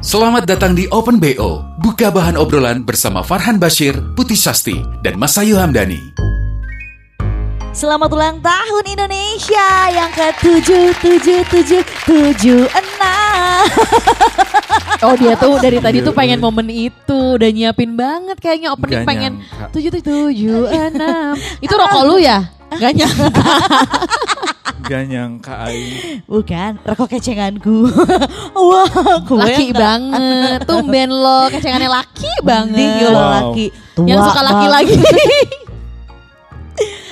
Selamat datang di Open BO. Buka bahan obrolan bersama Farhan Bashir, Putih Sasti, dan Mas Ayu Hamdani. Selamat ulang tahun Indonesia yang ke tujuh tujuh tujuh tujuh enam. Oh dia tuh dari tadi tuh pengen momen itu udah nyiapin banget kayaknya opening Gak pengen tujuh tujuh enam. Itu rokok lu ya? Gak nyangka. Gak nyangka Aing. Bukan, rokok kecenganku. Wah, gue Laki banget. Tumben lo kecengannya laki banget. Wow. laki. Yang Tua suka laki lagi.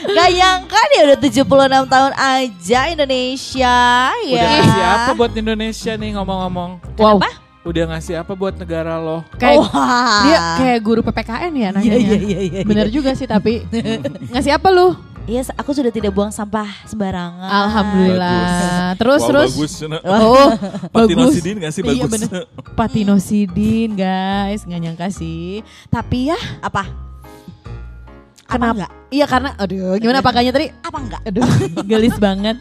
Gak nyangka dia udah 76 tahun aja Indonesia Udah ya. ngasih apa buat Indonesia nih ngomong-ngomong? wow. Udah ngasih apa buat negara lo? Kayak Wah. dia kayak guru PPKN ya nanya. Iya, iya, iya, iya. Bener juga sih tapi ngasih apa lu? Iya, aku sudah tidak buang sampah sembarangan. Alhamdulillah. Terus Wow, terus. bagus. Oh, Patinosidin nggak sih Iya bagus? bener. Patinosidin guys, nggak nyangka sih. Tapi ya Apa? kenapa? enggak? Iya karena, aduh gimana pakainya tadi? Apa enggak? Aduh, gelis banget.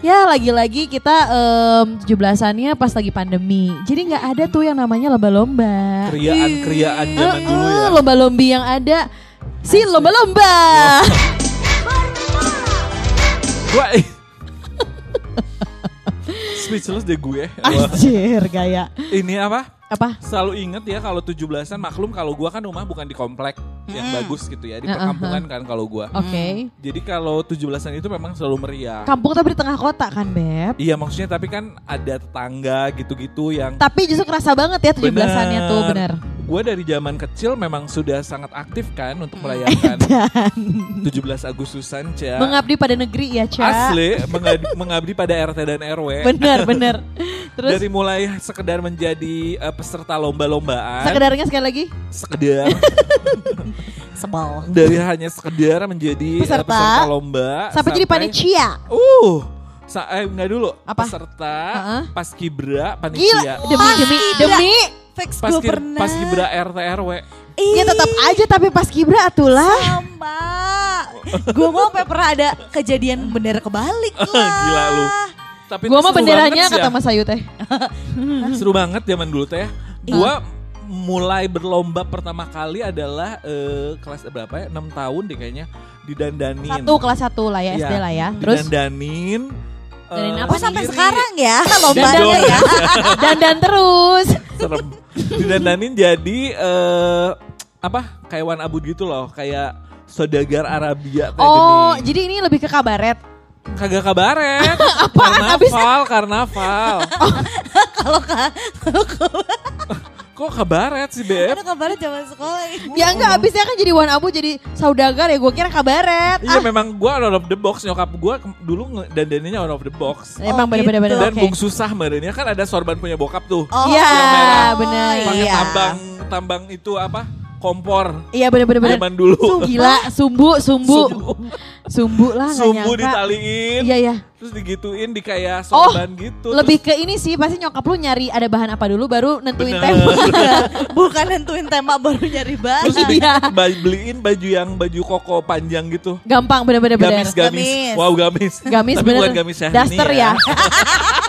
Ya lagi-lagi kita em, 17-annya pas lagi pandemi. Jadi nggak ada tuh yang namanya lomba-lomba. Kriaan-kriaan zaman dulu ya. Lomba-lombi yang ada si lomba-lomba. Gua Speechless deh gue. Anjir gaya. Ini apa? Apa? Selalu inget ya kalau 17-an maklum kalau gua kan rumah bukan di komplek yang bagus gitu ya, di Uh-uh. perkampungan kan kalau gua. Oke. Jadi kalau 17-an itu memang selalu meriah. Kampung tapi di tengah kota kan, Beb? Iya maksudnya tapi kan ada tetangga gitu-gitu yang Tapi justru kerasa banget ya 17-annya tuh, bener. Gue dari zaman kecil memang sudah sangat aktif kan untuk merayakan 17 Agustusan, Ca. Mengabdi pada negeri ya, Ca. Asli, mengabdi, mengabdi pada RT dan RW. Bener, bener. Terus Dari mulai sekedar menjadi eh, peserta lomba-lombaan, sekedarnya sekali lagi. sekedar Sebel. dari hanya sekedar menjadi eh, Peserta. peserta lomba Sampai jadi panitia. Uh, sa eh, enggak dulu. Apa? Peserta, Heeh. paskibra, Gila, panitia. demi demi demi. Fix gue Paskib, pernah. paskibra RT RW. Ya tetap aja tapi pas kibra atulah. Sama. gue mau sampai pernah ada kejadian bendera kebalik lah. Gila lu. Tapi Gua mah benderanya kata ya. Mas Ayu teh. Seru banget zaman dulu teh. Gua mulai berlomba pertama kali adalah eh, kelas berapa ya? 6 tahun deh kayaknya didandanin. Satu kelas satu lah ya, Iya, SD lah ya. Terus didandanin. Dandanin eh, apa sampai sekarang ya lombanya ya. dandan terus. Serem. Didandanin jadi eh apa? Kayak wan abud gitu loh, kayak saudagar Arabia kayak Oh, gini. jadi ini lebih ke kabaret. Kagak kabaret. karnaval, karnaval. Kalau ka- Kok kabaret sih, Beb? ada kabarnya zaman sekolah. Ya enggak, abisnya kan jadi Wan Abu jadi saudagar ya. Gue kira kabaret. Iya memang gue out of the box nyokap gue dulu nge- dandaninnya out of the box. Emang Oh, bener-bener gitu. bener. Dan. Bung Susah merenya kan ada sorban punya bokap tuh. Oh, Iya, merah. bener. Pakai iya. tambang tambang itu apa? Kompor. Iya bener-bener bener. Zaman dulu. Gila, sumbu, sumbu. Sumbu lah nggak Sumbu nyangka. ditaliin. Iya, iya. Terus digituin di kayak Oh, sorban gitu. Lebih ke ini sih, pasti nyokap lu nyari ada bahan apa dulu baru nentuin Bener. tema. Bukan nentuin tema baru nyari bahan. Terus di- Iya. ba- beliin baju yang baju koko panjang gitu. Gampang bener-bener bener. Gamis, gamis. Gamis. Wow, gamis. Gamis Tapi bener. bukan gamis yang Daster ini ya.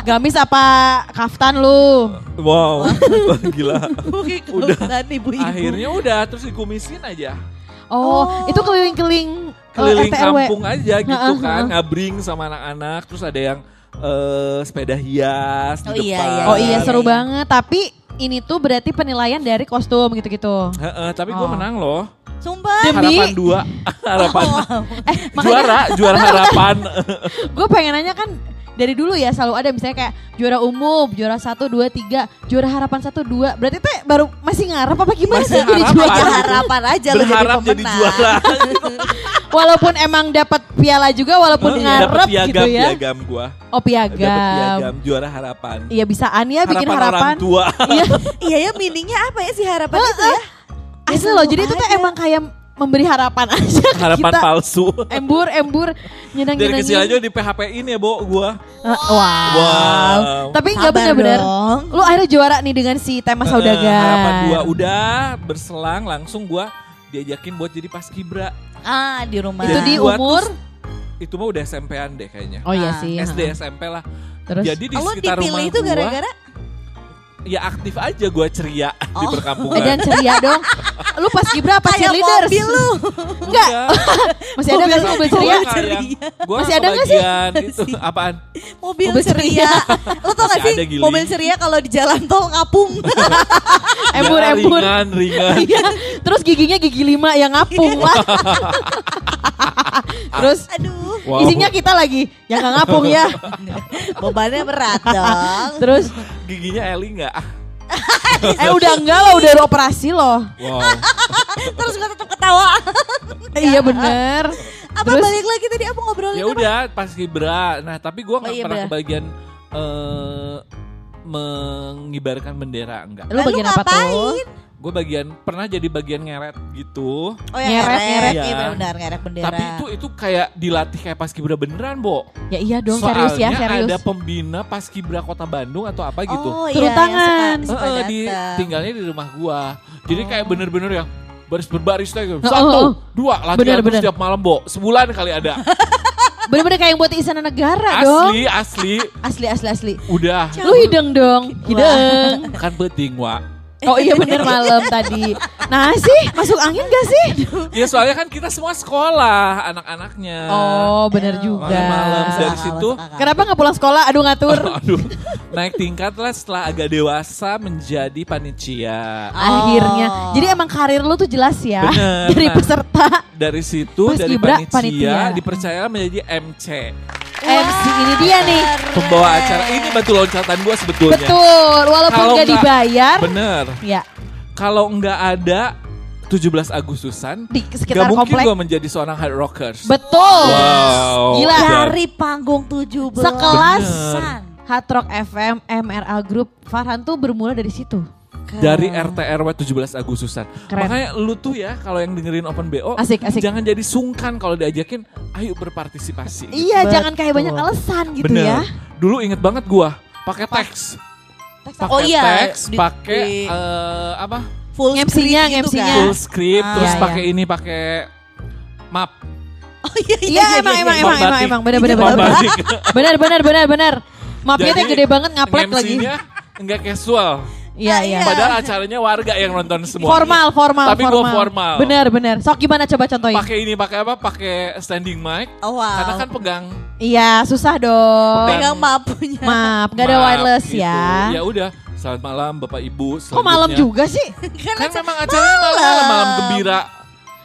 Gamis apa kaftan lu? Wow, Wah, gila. Mungkin Udah. kelihatan ibu-ibu. Akhirnya udah terus dikumisin aja. Oh, Oh. itu keliling-keliling eh, keliling RT RW. kampung aja gitu Heeh, kan, ngabring sama anak-anak, terus ada yang eh, sepeda hias Oh di iya, depan. iya, Oh iya seru iya. banget. Tapi ini tuh berarti penilaian dari kostum gitu-gitu. Heeh, tapi gue Oh. menang loh. Sumpah. Demi- Harapan dua, harapan Eh, juara, juara harapan. gue pengen nanya kan dari dulu ya selalu ada misalnya kayak juara umum, juara satu, dua, tiga, juara harapan satu, dua. Berarti teh baru masih ngarep apa gimana Masih sih jadi juara? Aja harapan aja lu jadi Berharap jadi pemenang. juara. walaupun emang dapat piala juga walaupun Dapat ngarep piagam, gitu ya. piagam gua. Oh Dapat piagam. piagam juara harapan. Iya bisaan ya bikin harapan, harapan. orang tua. Iya, Iya ya meaningnya apa ya sih harapan itu ya? asli loh. Jadi itu tuh Ada. emang kayak memberi harapan aja ke harapan kita. palsu. Embur, embur, nyenang Dari nyenangin. kecil aja di PHP ini ya, Bo, gua. wow. Wow. Tapi nggak benar-benar. Lu akhirnya juara nih dengan si tema Eh, saudagar. harapan dua udah berselang langsung gua diajakin buat jadi paskibra. Ah di rumah. Itu di umur. Itu mah udah SMP-an deh kayaknya. Oh iya sih. SD. SMP lah. Terus. Jadi di Lo sekitar dipilih rumah itu gara-gara ya aktif aja gua ceria di Oh. perkampungan. Eh, dan ceria dong. Lu pas Gibra apa kayak cheerleaders? mobil lu. Enggak. Masih ada nggak sih mobil ceria? Gua Masih ada nggak sih? itu apaan? Mobil, Mobil ceria. Lo tau gak sih mobil ceria kalau di jalan tol ngapung. Embur, Ya, embur. Ringan, ringan. Iya. Terus giginya gigi lima yang ngapung. Terus Aduh. Wow. isinya kita lagi yang nggak ngapung ya. Bebannya berat dong. Terus Giginya Eli nggak? eh udah enggak loh, udah operasi loh. Wow. Terus gue tetap ketawa. iya bener. Apa Terus balik lagi tadi apa ngobrolin ya apa? udah pas kibra. Nah tapi gua nggak Oh, iya, pernah bener. kebagian eh mengibarkan bendera enggak. lu bagian apa tuh? Gue bagian pernah jadi bagian ngeret gitu. Oh ya Ngeret, ngeret, ngeret. Iya Iya. benar ngeret bendera. Tapi itu itu kayak dilatih kayak pas kibra beneran, Bo. Ya iya dong Soalnya serius ya serius. ada pembina pas kibra Kota Bandung atau apa gitu. Oh Turun iya, tangan. suka, suka Heeh, di tinggalnya di rumah gua. Jadi kayak bener-bener yang baris berbaris tuh gitu. Oh, Satu, oh, oh. dua, latihan Bener, terus bener. setiap malam, Bo. Sebulan kali ada. Bener-bener kayak yang buat istana negara dong. asli, asli. Asli asli asli. Udah. Lu hideng dong, hideng. Kan penting, Wak. Oh iya bener malam tadi. Nah sih masuk angin gak sih? Ya soalnya kan kita semua sekolah anak-anaknya. Oh bener juga. Malam-malam dari situ. Kenapa nggak pulang sekolah? Aduh ngatur. Aduh, naik tingkat lah setelah agak dewasa menjadi panitia. Akhirnya. Jadi emang karir lu tuh jelas ya. Bener. Dari peserta Dari situ Pas dari Gibra, panitia, panitia. dipercaya menjadi MC. MC ini dia nih. Pembawa acara ini batu loncatan gua sebetulnya. Betul. Walaupun Kalau gak dibayar. Bener. Ya Kalau nggak ada 17 Agustusan, di gak sekitar mungkin komplek. gue menjadi seorang hard rockers. Betul. Wow. Gila. Dari panggung 17 Sekelas Bener. Hard Rock FM, MRA Group, Farhan tuh bermula dari situ. Dari RT RW 17 Agustusan. Keren. Makanya lu tuh ya kalau yang dengerin Open BO Asik, asik. jangan jadi sungkan kalau diajakin ayo berpartisipasi. Iya, Betul. jangan kayak banyak alasan gitu Bener. ya. Dulu inget banget gua pakai teks. Pakai Oh iya, teks, pakai eh, apa? full MC-nya, gitu MC-nya. kan. Full script Ah. terus Iya, pakai ini pakai map. Oh iya Iya, emang emang iya. emang Map emang batik. emang bener bener Map bener. batik. Bener bener bener bener. Mapnya tuh gede banget ngaplek lagi. MC-nya enggak casual. Iya iya. Padahal Padahal acaranya warga yang nonton semua. Formal formal Tapi gua formal. Bener bener. Sok gimana coba contohin? Pakai ini, pakai apa? Pakai standing mic. Oh, wow. Karena kan pegang Iya susah dong. pegang mapunya. Maaf, gak ada map wireless gitu. ya. Ya udah, selamat malam Bapak Ibu. Kok malam juga sih? Kan memang acaranya malam, malam, malam gembira.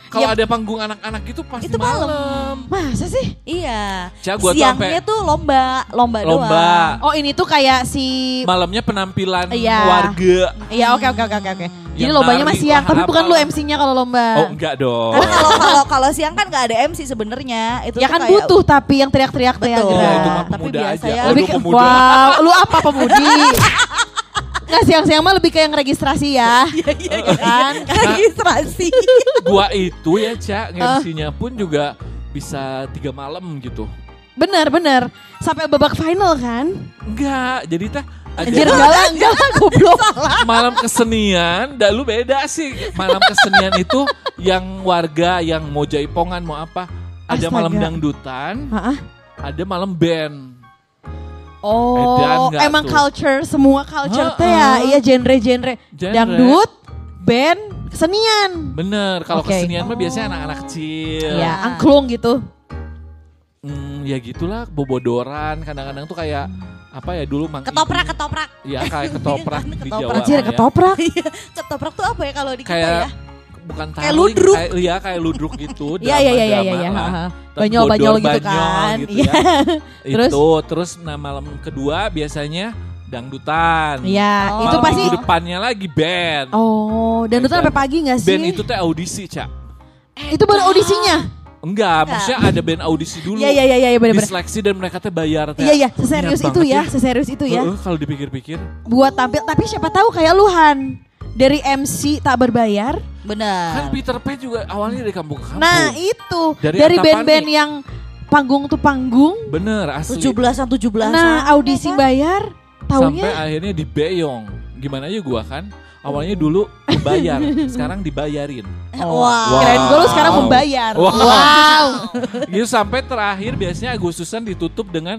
Kalau Ya. ada panggung anak-anak itu pasti Itu malam. malam. Masa sih? Iya. Cak, gua tuh Siangnya sampai- tuh lomba, lomba, Lomba. doang. Oh ini tuh kayak si Malamnya penampilan Iya. warga. Iya oke oke oke oke oke. Jadi Yang lombanya masih siang, tapi bukan lu. MC-nya kalau lomba. Oh enggak dong. Karena kalau kalau kalau siang kan nggak ada MC sebenarnya. Itu ya tuh kan kayak- butuh tapi yang teriak-teriak teriak Betul. Ya, itu mah Tapi pemuda biasa aja. ya. Oh, Lebih lu ke, pemuda. wow, lu apa pemudi? Siang-siang mah lebih kayak yang registrasi ya. Iya kan? registrasi. Gua itu ya, Cak. MC-nya pun juga bisa tiga malam gitu. Bener bener. Sampai babak final kan? Enggak, jadi teh Anjir enggak lah, enggak lah goblok. malam kesenian, dah lu beda sih. Malam kesenian itu yang warga yang mau jaipongan mau apa, ada Astaga. malam dangdutan, ada malam band. Oh, Edan emang tuh? culture semua culture teh ya, iya genre-genre Genre. dangdut, band, kesenian. Bener, kalau Oke. kesenian mah biasanya anak-anak kecil. Ya, angklung gitu. Hmm, ya gitulah, bobodoran. Kadang-kadang tuh kayak apa ya dulu mang Ketoprak, ketoprak. Ya kayak ketoprak di Ketoprak. Jawa. Ya. ketoprak. Iya, ketoprak tuh apa ya kalau di kita ya? Bukan Kayak taring, ludruk. Kayak, iya kayak ludruk gitu. Iya iya iya iya iya. Banyol-banyol bodor, gitu banyol kan. gitu Iya. ya. Terus? Itu terus nah malam kedua biasanya dangdutan. Iya, Oh. itu pasti depannya lagi band. Oh, dan itu sampai pagi gak sih? Band itu teh audisi, Cak. itu baru audisinya. Enggak, maksudnya ada band audisi dulu. Iya iya iya iya benar-benar. Diseleksi dan mereka teh bayar teh. Iya iya, seserius itu ya, seserius itu ya. Heeh, kalau dipikir-pikir. Buat tampil, tapi siapa tahu kayak Luhan dari MC tak berbayar. Kan Benar. Peter Pan juga awalnya dari kampung ke kampung. Nah itu Dari dari band-band yang panggung tuh panggung. Bener asli. 17-an 17-an. Nah audisi bayar, Sampai taunya akhirnya di Beyong. Gimana aja gua kan? Awalnya dulu bayar, sekarang dibayarin. Wah. keren gue lu sekarang Wow. membayar. Wow. gitu sampai terakhir biasanya Agustusan ditutup dengan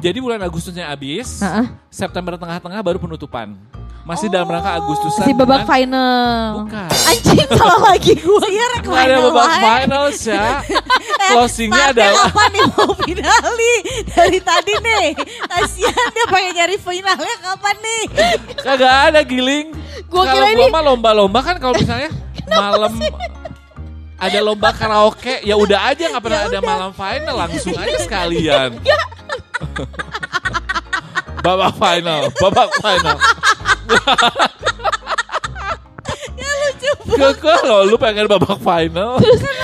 jadi bulan Agustusnya habis, Heeh. September tengah-tengah baru penutupan. Masih dalam rangka Agustusan. Si babak dengan- final. Bukan. Anjing salah lagi gue. Iya rek Nggak ada babak final sih. Closingnya adalah kapan nih mau finali dari tadi nih kasihan dia pengen nyari finalnya kapan nih kagak ada giling. Gua Kalau kira gua ini- mah lomba-lomba kan kalau misalnya malam ada lomba karaoke ya udah aja nggak pernah ada malam final langsung aja sekalian. babak final, babak final. Keke loh, lu pengen babak final?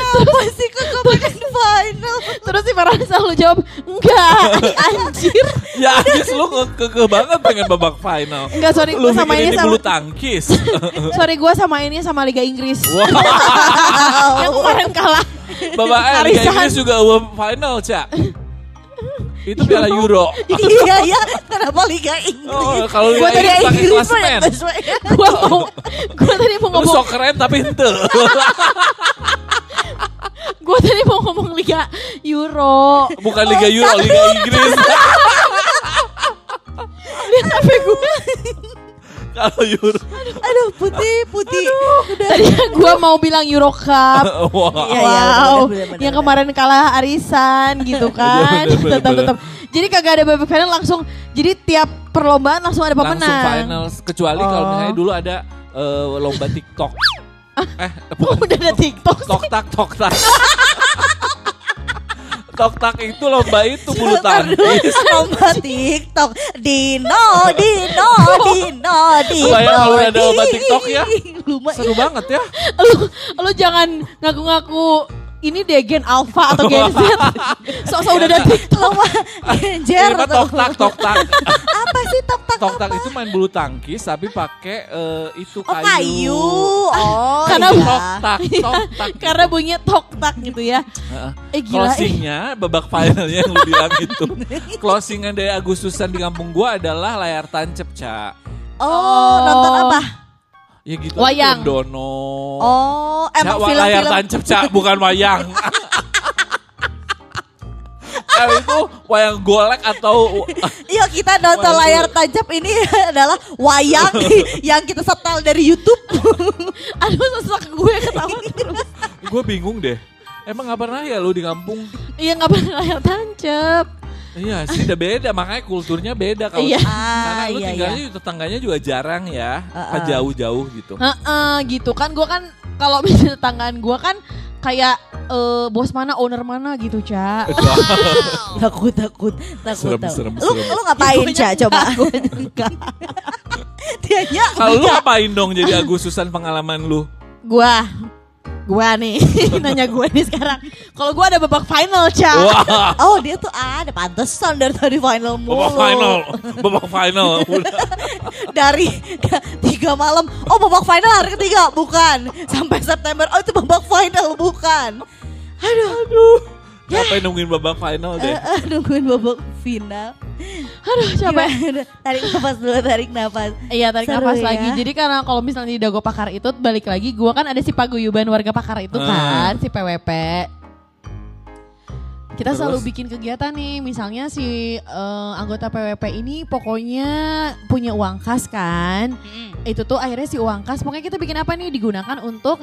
apa sih kok pengen final Terus si Farhan selalu jawab enggak anjir. ya habis lu keke banget pengen babak final. Enggak sorry Lu gue sama ini sama bulu tangkis. sorry gue sama ini sama Liga Inggris. Wah, Yang kemarin kalah. babak eh, Liga. Inggris juga final, Cak. Itu Piala Euro. iya ya kenapa Liga Inggris Oh, kalau Gua Liga tadi Inggris pakai klasemen. ya, Gue mau gue tadi mau Lu ngomong sok keren tapi ente. gue tadi mau ngomong Liga Euro. Bukan Liga Euro, Liga Inggris. Lihat HP gue. Kalau Euro. aduh putih putih udah Tadi gue mau bilang Euro Cup. Wah. Iya, iya, wow, bener, bener, yang bener. kemarin kalah arisan gitu kan. Iya, bener, tetap bener. tetap. Jadi kagak ada babak final langsung. Jadi tiap perlombaan langsung ada pemenang. Langsung final. Kecuali kalau Oh. misalnya dulu ada eh, lomba TikTok. Eh, bukan. Udah ada TikTok. Tok tak tok tak. Tok tak itu lomba itu bulu tangkis. lomba TikTok Dino Dino Dino Dino Bayang kalau ada lomba TikTok ya. Lumayan Seru banget ya. lu lu jangan ngaku-ngaku ini deh gen alpha atau gen Z. Sok-sok udah ada TikTok. Jer Ini tok tak tok tak. Apa sih tok tak Tok tak itu main bulu tangkis tapi pakai eh, itu Oh kayu Oh Karena iya. Tok tak tok tak. Karena bunyinya tok tak gitu ya. Heeh. Eh gila. eh. Closingnya babak finalnya yang lu bilang itu. Closingan dari Agustusan di kampung gua adalah layar tancep, Ca. Oh nonton apa Ya gitu. Wayang. Dono. Oh emang wa- layar film-film tancep, Ca, bukan wayang. Kalau itu wayang golek atau Iya kita nonton layar tancap ini adalah wayang yang kita setel dari YouTube. Aduh sesak gue ketawa terus. gue bingung deh. Emang gak pernah ya lu di kampung? Iya nggak pernah layar tancap. Iya sih udah beda makanya kulturnya beda kalau Iya. karena Ah, lu iya, tinggalnya juga tetangganya juga jarang ya, Ah, ah. jauh-jauh gitu. Heeh, gitu kan gue kan kalau misalnya tetanggaan gue kan kayak eh, bos mana owner mana gitu cak. takut takut takut. Serem, takut. serem, lu serem. lu ngapain Ca coba? Dianya Kalau lu ngapain dong jadi Agustusan pengalaman lu? Gua Gua nih Nanya gue nih sekarang Kalau gua ada babak final cak Wah, Oh dia tuh ada pantesan dari tadi final mulu. babak final, babak final. Dari tiga malam. Oh babak final hari ketiga bukan. Sampai September. Oh itu babak final bukan. Aduh. Aduh. Ngapain nungguin babak final deh? Eh, nungguin babak final. Aduh capek Gimana? Tarik nafas dulu, tarik nafas. Iya tarik Seru nafas ya. lagi Jadi karena kalau misalnya di Dago Pakar itu Balik lagi Gua kan ada si paguyuban warga Pakar itu Ah. kan Si PWP Kita Terus? selalu bikin kegiatan nih Misalnya si eh, anggota PWP ini Pokoknya punya uang kas kan Itu tuh akhirnya si uang kas Pokoknya kita bikin apa nih Digunakan untuk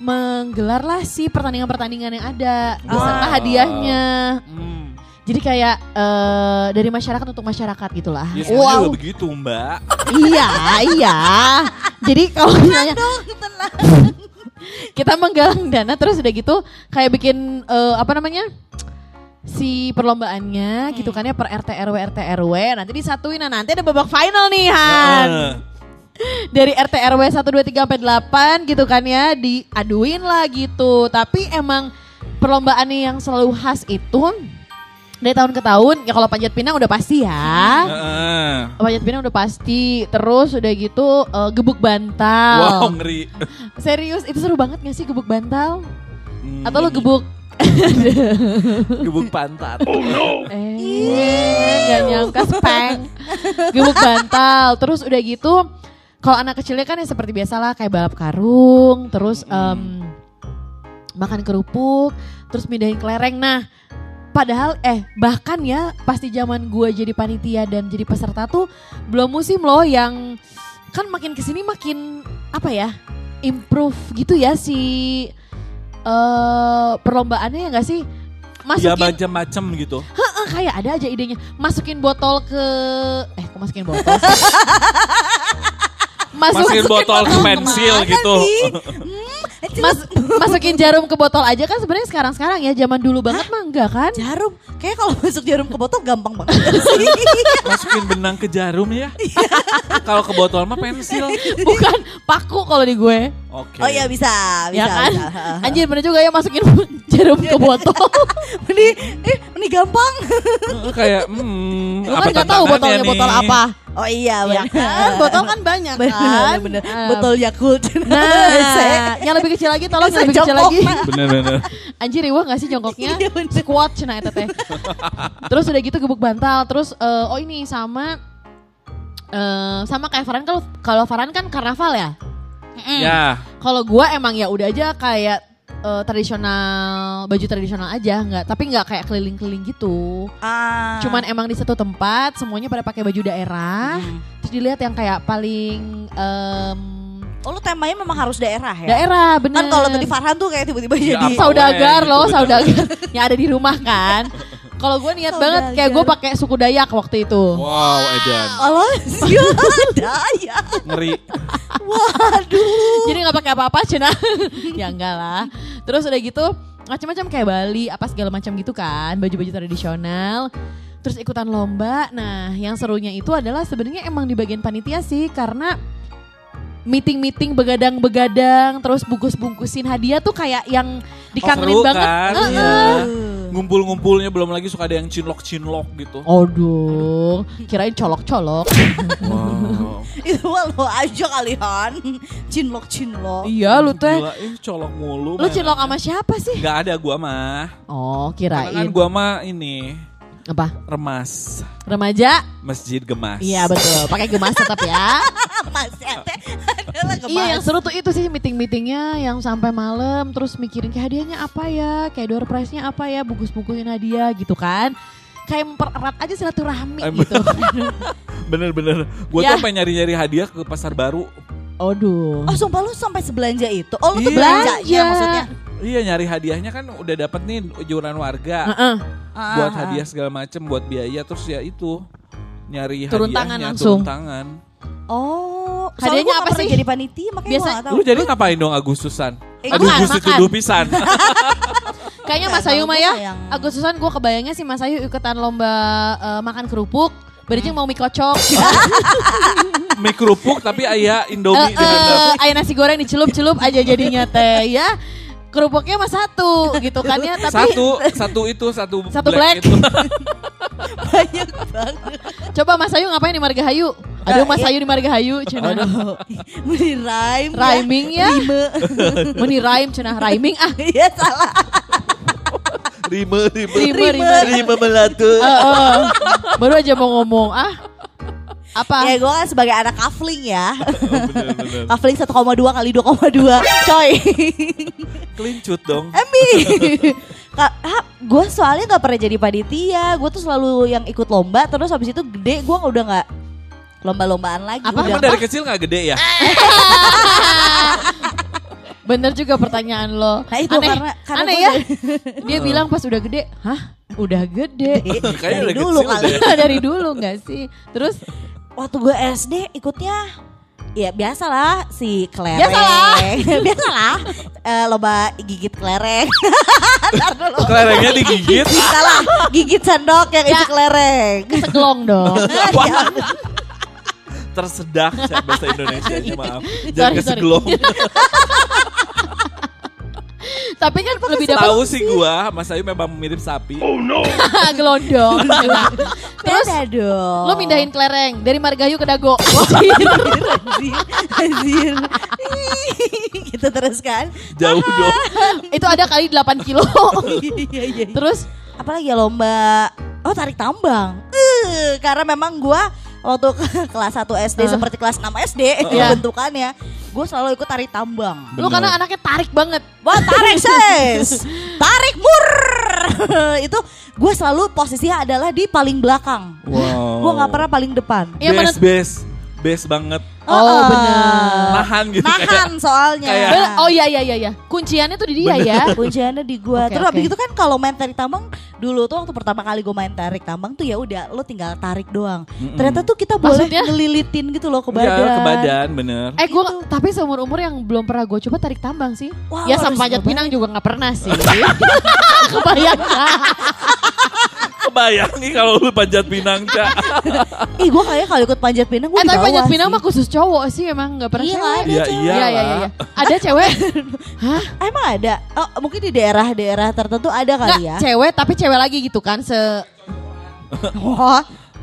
Menggelar lah si pertandingan-pertandingan yang ada Beserta Wow. hadiahnya Hmm. Jadi kayak eh, dari masyarakat untuk masyarakat gitulah Ya sebenarnya juga begitu mbak. iya, iya. Jadi kalau misalnya kita menggalang dana terus udah gitu kayak bikin eh, apa namanya? si perlombaannya gitu kan ya per RT RW RT RW nanti disatuin nah nanti ada babak final nih Han Heeh. dari RT RW 1 2 3 sampai 8 gitu kan ya diaduin lah gitu tapi emang perlombaan yang selalu khas itu dari tahun ke tahun ya kalau panjat pinang udah pasti ya. Heeh. Panjat pinang udah pasti. Terus udah gitu eh, gebuk bantal. Wow ngeri. Serius itu seru banget gak sih gebuk bantal? Hmm, Atau lo gebuk gebuk pantat. Eh, gak nyangka speng. Gebuk bantal. Terus udah gitu, kalau anak kecilnya kan ya seperti biasa lah kayak balap karung, terus em, makan kerupuk, terus mindahin kelereng. Nah, padahal eh bahkan ya pasti zaman gue jadi panitia dan jadi peserta tuh belum musim loh yang kan makin ke sini makin apa ya improve gitu ya si eh perlombaannya ya nggak sih Ya masukin macam-macam gitu. Eh, kayak ada aja idenya masukin botol ke eh kok masukin botol? Masuk- Masukin botol ke pensil gitu. mas- masukin jarum ke botol aja kan sebenarnya sekarang sekarang ya zaman dulu banget mah enggak kan Jarum, kayak kalau masuk jarum ke botol gampang banget. Masukin benang ke jarum ya. Kalau ke botol mah pensil. bukan paku kalau di gue Oke. Oh iya bisa, bisa, ya kan bisa. anjir bener juga ya masukin jarum ke botol Ini, eh, ini gampang. Kayak hmm, lu apa kan nggak tahu botolnya nih? botol apa Oh iya, ya benar. kan botol kan banyak Bener, kan bener. Eh, Botol Yakult. nah yang lebih kecil lagi tolong yang lebih kecil lagi Bener-bener. Anjir riwah gak sih jongkoknya? Iya, bener. Squat cina eta teh. terus udah gitu gebuk bantal. Terus eh, oh ini sama eh sama kayak Farhan kalau kalau Farhan kan karnaval ya. Ya. Kalau gua emang ya udah aja kayak eh, tradisional baju tradisional aja nggak tapi nggak kayak keliling-keliling gitu. Ah. Cuman emang di satu tempat semuanya pada pakai baju daerah. Hmm. Terus dilihat yang kayak paling em, Oh lu temanya memang harus daerah ya? daerah bener. Kan kalau tadi Farhan tuh kayak tiba-tiba Ya, jadi saudagar loh, saudagar yang ada di rumah kan. Kalau gue niat banget kayak gue pakai suku Dayak waktu itu. Wow, Edan. Allah siapa ya? Ngeri. Waduh. Jadi nggak pakai apa-apa cina. ya enggak lah. Terus udah gitu macam-macam kayak Bali apa segala macam gitu kan, baju-baju tradisional. Terus ikutan lomba. Nah, yang serunya itu adalah sebenarnya emang di bagian panitia sih karena meeting-meeting begadang-begadang terus bungkus-bungkusin hadiah tuh kayak yang dikangenin seru banget. kan? Heeh. Iya. Ngumpul-ngumpulnya belum lagi suka ada yang cinlok-cinlok gitu. Aduh, kirain colok-colok. Wow. Itu mah lo aja kalian. Cinlok cinlok. iya lu teh. Gila, eh colok mulu. Lu cinlok sama siapa sih? Gak ada gua mah. Oh, Karena kan kirain. gua mah ini Apa? remas Remaja? masjid gemas. Iya betul, pakai gemas tetap ya. Mas ya teh iya yang seru tuh itu sih meeting-meetingnya yang sampai malam terus mikirin kayak hadiahnya apa ya, kayak door prize-nya apa ya, bungkus-bungkusin hadiah gitu kan. Kayak mempererat aja silaturahmi gitu. Bener-bener. Gua Ya. tuh pengen nyari-nyari hadiah ke pasar baru. Aduh. Oh sumpah lu sampai sebelanja itu? Oh lu tuh Iya. belanjanya Belanja. maksudnya? Iya nyari hadiahnya kan udah dapet nih iuran warga. Heeh. Ah, buat ah, hadiah segala macem buat biaya terus ya itu nyari Turun hadiahnya tangan langsung. turun tangan. Oh, Hadiahnya apa sih? jadi panitia makanya Biasa- gua nggak tahu. Lu jadi ngapain dong Agustusan? Eh, Aduh makan. dituduh pisan. Kayaknya Mas Ayu mah ya, yang- Agustusan gue kebayangnya sih Mas Ayu ikutan lomba eh, makan kerupuk. Berarti mau mie kocok. Mie kerupuk tapi ayah Indomie di dalam. eh, ayah nasi goreng dicelup-celup aja jadinya teh ya. Kerupuknya mah satu gitu kan ya, tapi Satu, satu itu, satu, Satu black. itu. banyak banget. coba Mas Ayu ngapain di Margahayu? Aduh Mas Ayu di Margahayu cenah. Meni rhyme. Rhyming ya. Rime. Meni rhyme cenah rhyming ah. Iya salah. Rime, rime. Rime rime. Rime melatu. Eh, eh. Baru aja mau ngomong ah. Apa? Ya gue kan sebagai anak kafling ya. bener. kafling 1,2 kali 2,2. Coy. Kelincut dong. Emi. Kak, gue soalnya gak pernah jadi panitia. Gue tuh selalu yang ikut lomba. Terus habis itu gede gue udah gak lomba-lombaan lagi. Apa? Udah dari kecil gak gede ya? Bener juga pertanyaan lo. Nah, itu aneh, karena- karena aneh ya. Dia bilang pas udah gede, hah? Udah gede. Kayaknya dari dari dulu kali. Dari dulu gak sih? Terus Waktu gue SD ikutnya Ya biasalah si kelereng Biasalah. Biasalah Eh, Lomba gigit kelereng Ntar dulu Kelerengnya digigit. Salah Gigit sendok yang isi kelereng kesegelong dong. Ya, Tersedak saya bahasa Indonesia maaf. Sorry, Jangan sorry. kesegelong. Tapi kan lebih dapat Tahu sih gua, Mas Ayu memang mirip sapi. gelondong. Terus Beda dong. lo mindahin kelereng dari Margahayu ke Dago. anjir, anjir. gitu terus kan. Jauh dong. itu ada kali 8 kilo. Iya, iya. Terus Apalagi ya lomba, oh tarik tambang. Eh, karena memang gua waktu kelas 1 SD Hah? seperti kelas 6 SD Iya. bentukannya, gue selalu ikut tarik tambang. lu karena anaknya tarik banget. Wah tarik ses, tarik mur. itu gue selalu posisinya adalah di paling belakang. Wow. Gue nggak pernah paling depan. Best, menent- best, best banget. Oh, Heeh. benar. Nahan gitu Nahan kayak. soalnya. kayak- Bener- Oh iya iya iya iya. Kunciannya tuh di dia ya. Kunciannya di gua. Oke, Terus oke. abis itu kan kalau main tarik tambang dulu tuh waktu pertama kali gue main tarik tambang tuh ya udah lo tinggal tarik doang. Mm-mm. Ternyata tuh kita boleh Maksudnya? ngelilitin gitu loh ke Iya, badan. ke badan bener. Eh gue tapi seumur umur yang belum pernah gue coba tarik tambang sih. Wah, ya sama panjat pinang juga nggak pernah sih. Kebayang nih kalau lu panjat pinang, Cak. Ih gue kayaknya kalau ikut panjat pinang gue Eh di tapi bawah panjat pinang sih. mah khusus cowok sih emang nggak pernah Iya, cewek. ada Iya, iya. Iya iya iya. iya. Ada cewek? Hah? Ah, Emang ada? Oh, mungkin di daerah-daerah tertentu ada Nggak kali ya. cewek tapi cewek lagi gitu kan se Wah,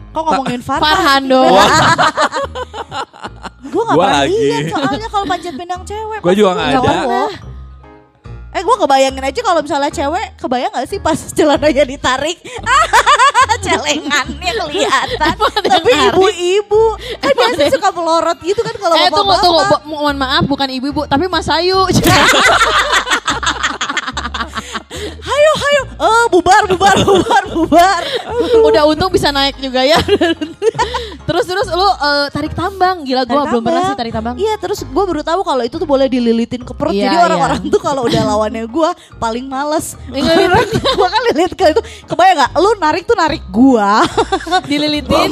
kok ngomongin Farhan? Farhan dong. Gue gak Gua pernah lihat soalnya kalau panjat pinang cewek. Gua juga nggak ada. Eh gue kebayangin aja kalau misalnya cewek, kebayang gak sih pas celananya ditarik? Celengannya kelihatan. Tapi ibu-ibu, kan Emang biasanya suka melorot gitu kan kalau eh tunggu bapak-bapak. tunggu Bo- mohon maaf bukan ibu-ibu tapi Mas Ayu. Hayo, hayo. Oh, bubar, bubar, bubar, bubar. Udah untung bisa naik juga ya. terus terus lu eh, tarik tambang gila gue belum pernah sih tarik tambang. Iya terus gue baru tahu kalau itu tuh boleh dililitin ke perut Iya, Jadi orang-orang iya. tuh kalau udah lawannya gue paling males. Gue kan lilit ke itu Kebayang gak? Lu narik tuh narik gue Dililitin.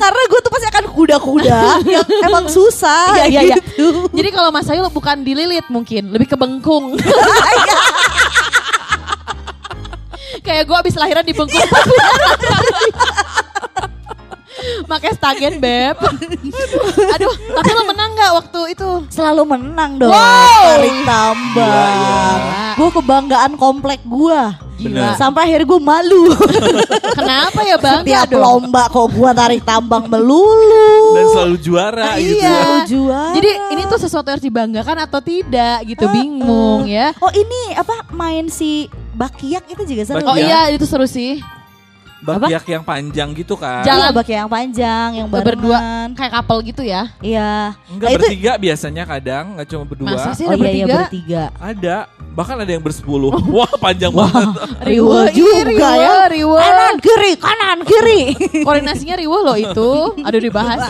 Karena gue tuh pasti akan kuda-kuda Yang emang susah Iya iya iya. gitu. Jadi kalau Mas Ayu bukan dililit mungkin, lebih ke bengkung. Kayak gue abis lahiran di bengkung. Pakai stagen beb. Aduh, tapi lo menang gak waktu itu? Selalu menang dong Wow. Tarik tambang Gila. Gue kebanggaan komplek gue Gila. Sampai akhirnya gue malu Kenapa ya bang? Setiap lomba kok gue tarik tambang melulu Dan selalu juara gitu. Iya. Selalu juara. Jadi ini tuh sesuatu yang harus dibanggakan atau tidak gitu, Heeh. bingung ya. Oh ini apa main si Bakiak itu juga seru. Oh Iya. iya itu seru sih. Bakiak yang panjang gitu kan. Jalan. Iya Bakiak yang panjang, yang Berdua barengan. kayak couple gitu ya. Iya. Enggak Nah, itu- bertiga biasanya kadang, nggak cuma berdua. Masa sih Oh ada iya iya bertiga? bertiga. Ada, bahkan ada yang bersepuluh. Wah panjang banget. Riwe Iya, juga ya. riwe. Kanan kiri, kanan kiri. Koordinasinya riweh loh itu. Aduh dibahas.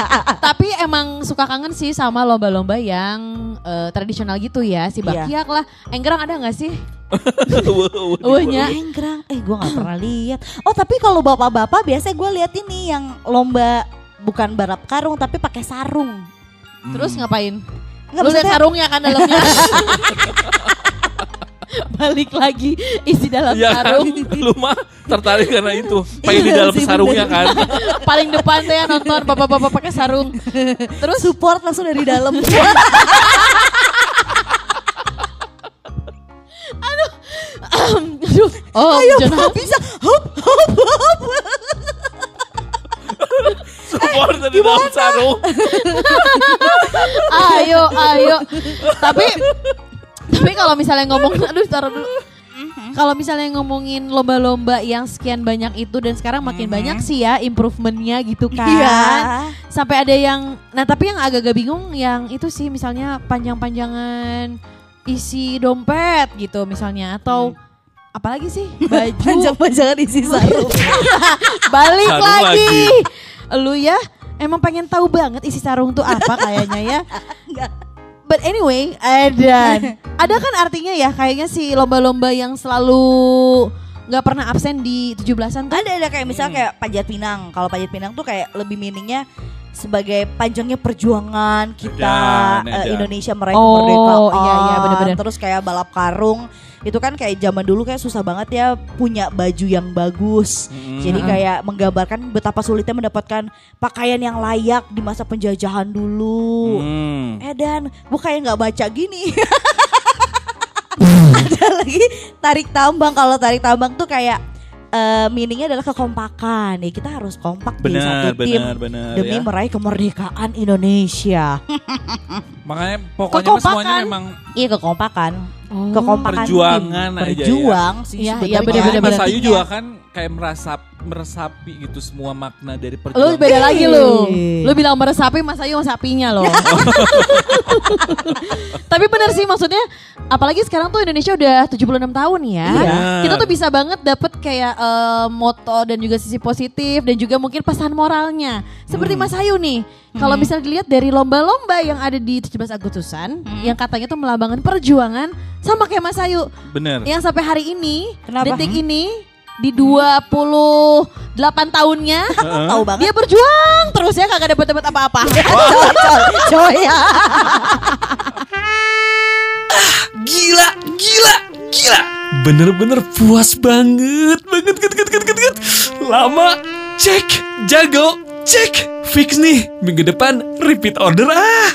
Tapi emang suka kangen sih sama lomba-lomba yang eh, tradisional gitu ya. Si Iya. Bakiak lah. Enggerang ada gak sih? Wuh, wuh, Uhnya. Enggrang. Eh gue gak pernah lihat. Oh tapi kalau bapak-bapak biasanya gue lihat ini yang lomba bukan balap karung tapi pakai sarung. Terus ngapain? Nggak, Lu lihat maksudnya- sarungnya kan dalamnya. Balik lagi isi dalam kan? sarung. Lu mah tertarik karena itu. Pengen di Iya dalam sarungnya kan. Paling depan tuh ya nonton bapak-bapak pakai sarung. Terus support langsung dari dalam. Aduh. Oh, Ayo Jonah. bisa. Hop, hop, hop. Support di dalam sarung. ayo, ayo. Tapi tapi kalau misalnya ngomong aduh taruh dulu. Kalau misalnya ngomongin lomba-lomba yang sekian banyak itu dan sekarang makin banyak sih ya improvementnya gitu kan. Iya. Sampai ada yang, nah tapi yang agak-agak bingung yang itu sih misalnya panjang-panjangan isi dompet gitu misalnya atau apalagi sih baju Panjang-panjangan isi sarung. balik Sarung lagi. Lu ya emang pengen tahu banget isi sarung tuh apa kayaknya ya. But anyway, ada ada kan artinya ya kayaknya si lomba-lomba yang selalu nggak pernah absen di 17-an tuh. ada ada kayak misalnya kayak panjat pinang. Kalau panjat pinang tuh kayak lebih meaningnya sebagai panjangnya perjuangan kita Edan, eh, edan. Indonesia meraih Oh, kemerdekaan. iya, iya, bener-bener. Terus kayak balap karung itu kan kayak zaman dulu kayak susah banget ya punya baju yang bagus. Mm-mm. Jadi kayak menggambarkan betapa sulitnya mendapatkan pakaian yang layak di masa penjajahan dulu. Hmm. Eh dan gue kayak nggak baca gini. Ada lagi tarik tambang. Kalau tarik tambang tuh kayak eh, meaningnya adalah kekompakan. Ya kita harus kompak di Benar, satu tim benar, benar demi ya. meraih kemerdekaan Indonesia. Makanya pokoknya mah semuanya Kekompakan. memang Iya kekompakan, Oh. kekompakan Perjuangan tim. aja ya. berjuang sih Iya, iya, benar-benar, Mas. Ayu juga kan kayak merasap meresapi gitu semua makna dari Lu perjuangan. beda lagi lu. Ih. Lu bilang meresapi Mas Ayu sapinya loh. Tapi bener sih maksudnya apalagi sekarang tuh Indonesia udah 76 tahun ya. Iya. Kita tuh bisa banget dapet kayak eh, moto dan juga sisi positif dan juga mungkin pesan moralnya. Seperti Hmm. Mas Ayu nih. Kalau misalnya dilihat dari lomba-lomba yang ada di 17 Agustusan yang katanya tuh melambangkan perjuangan sama kayak Mas Ayu Bener. yang sampai hari ini Kenapa? detik ini di 28 tahunnya Tahu banget. dia berjuang terus ya kagak dapat dapat apa-apa. coy, coy, coy ya. Gila, gila, gila. Bener-bener puas banget, banget, banget, banget, banget, banget. Lama, cek, jago, cek. Fix nih, minggu depan repeat order ah.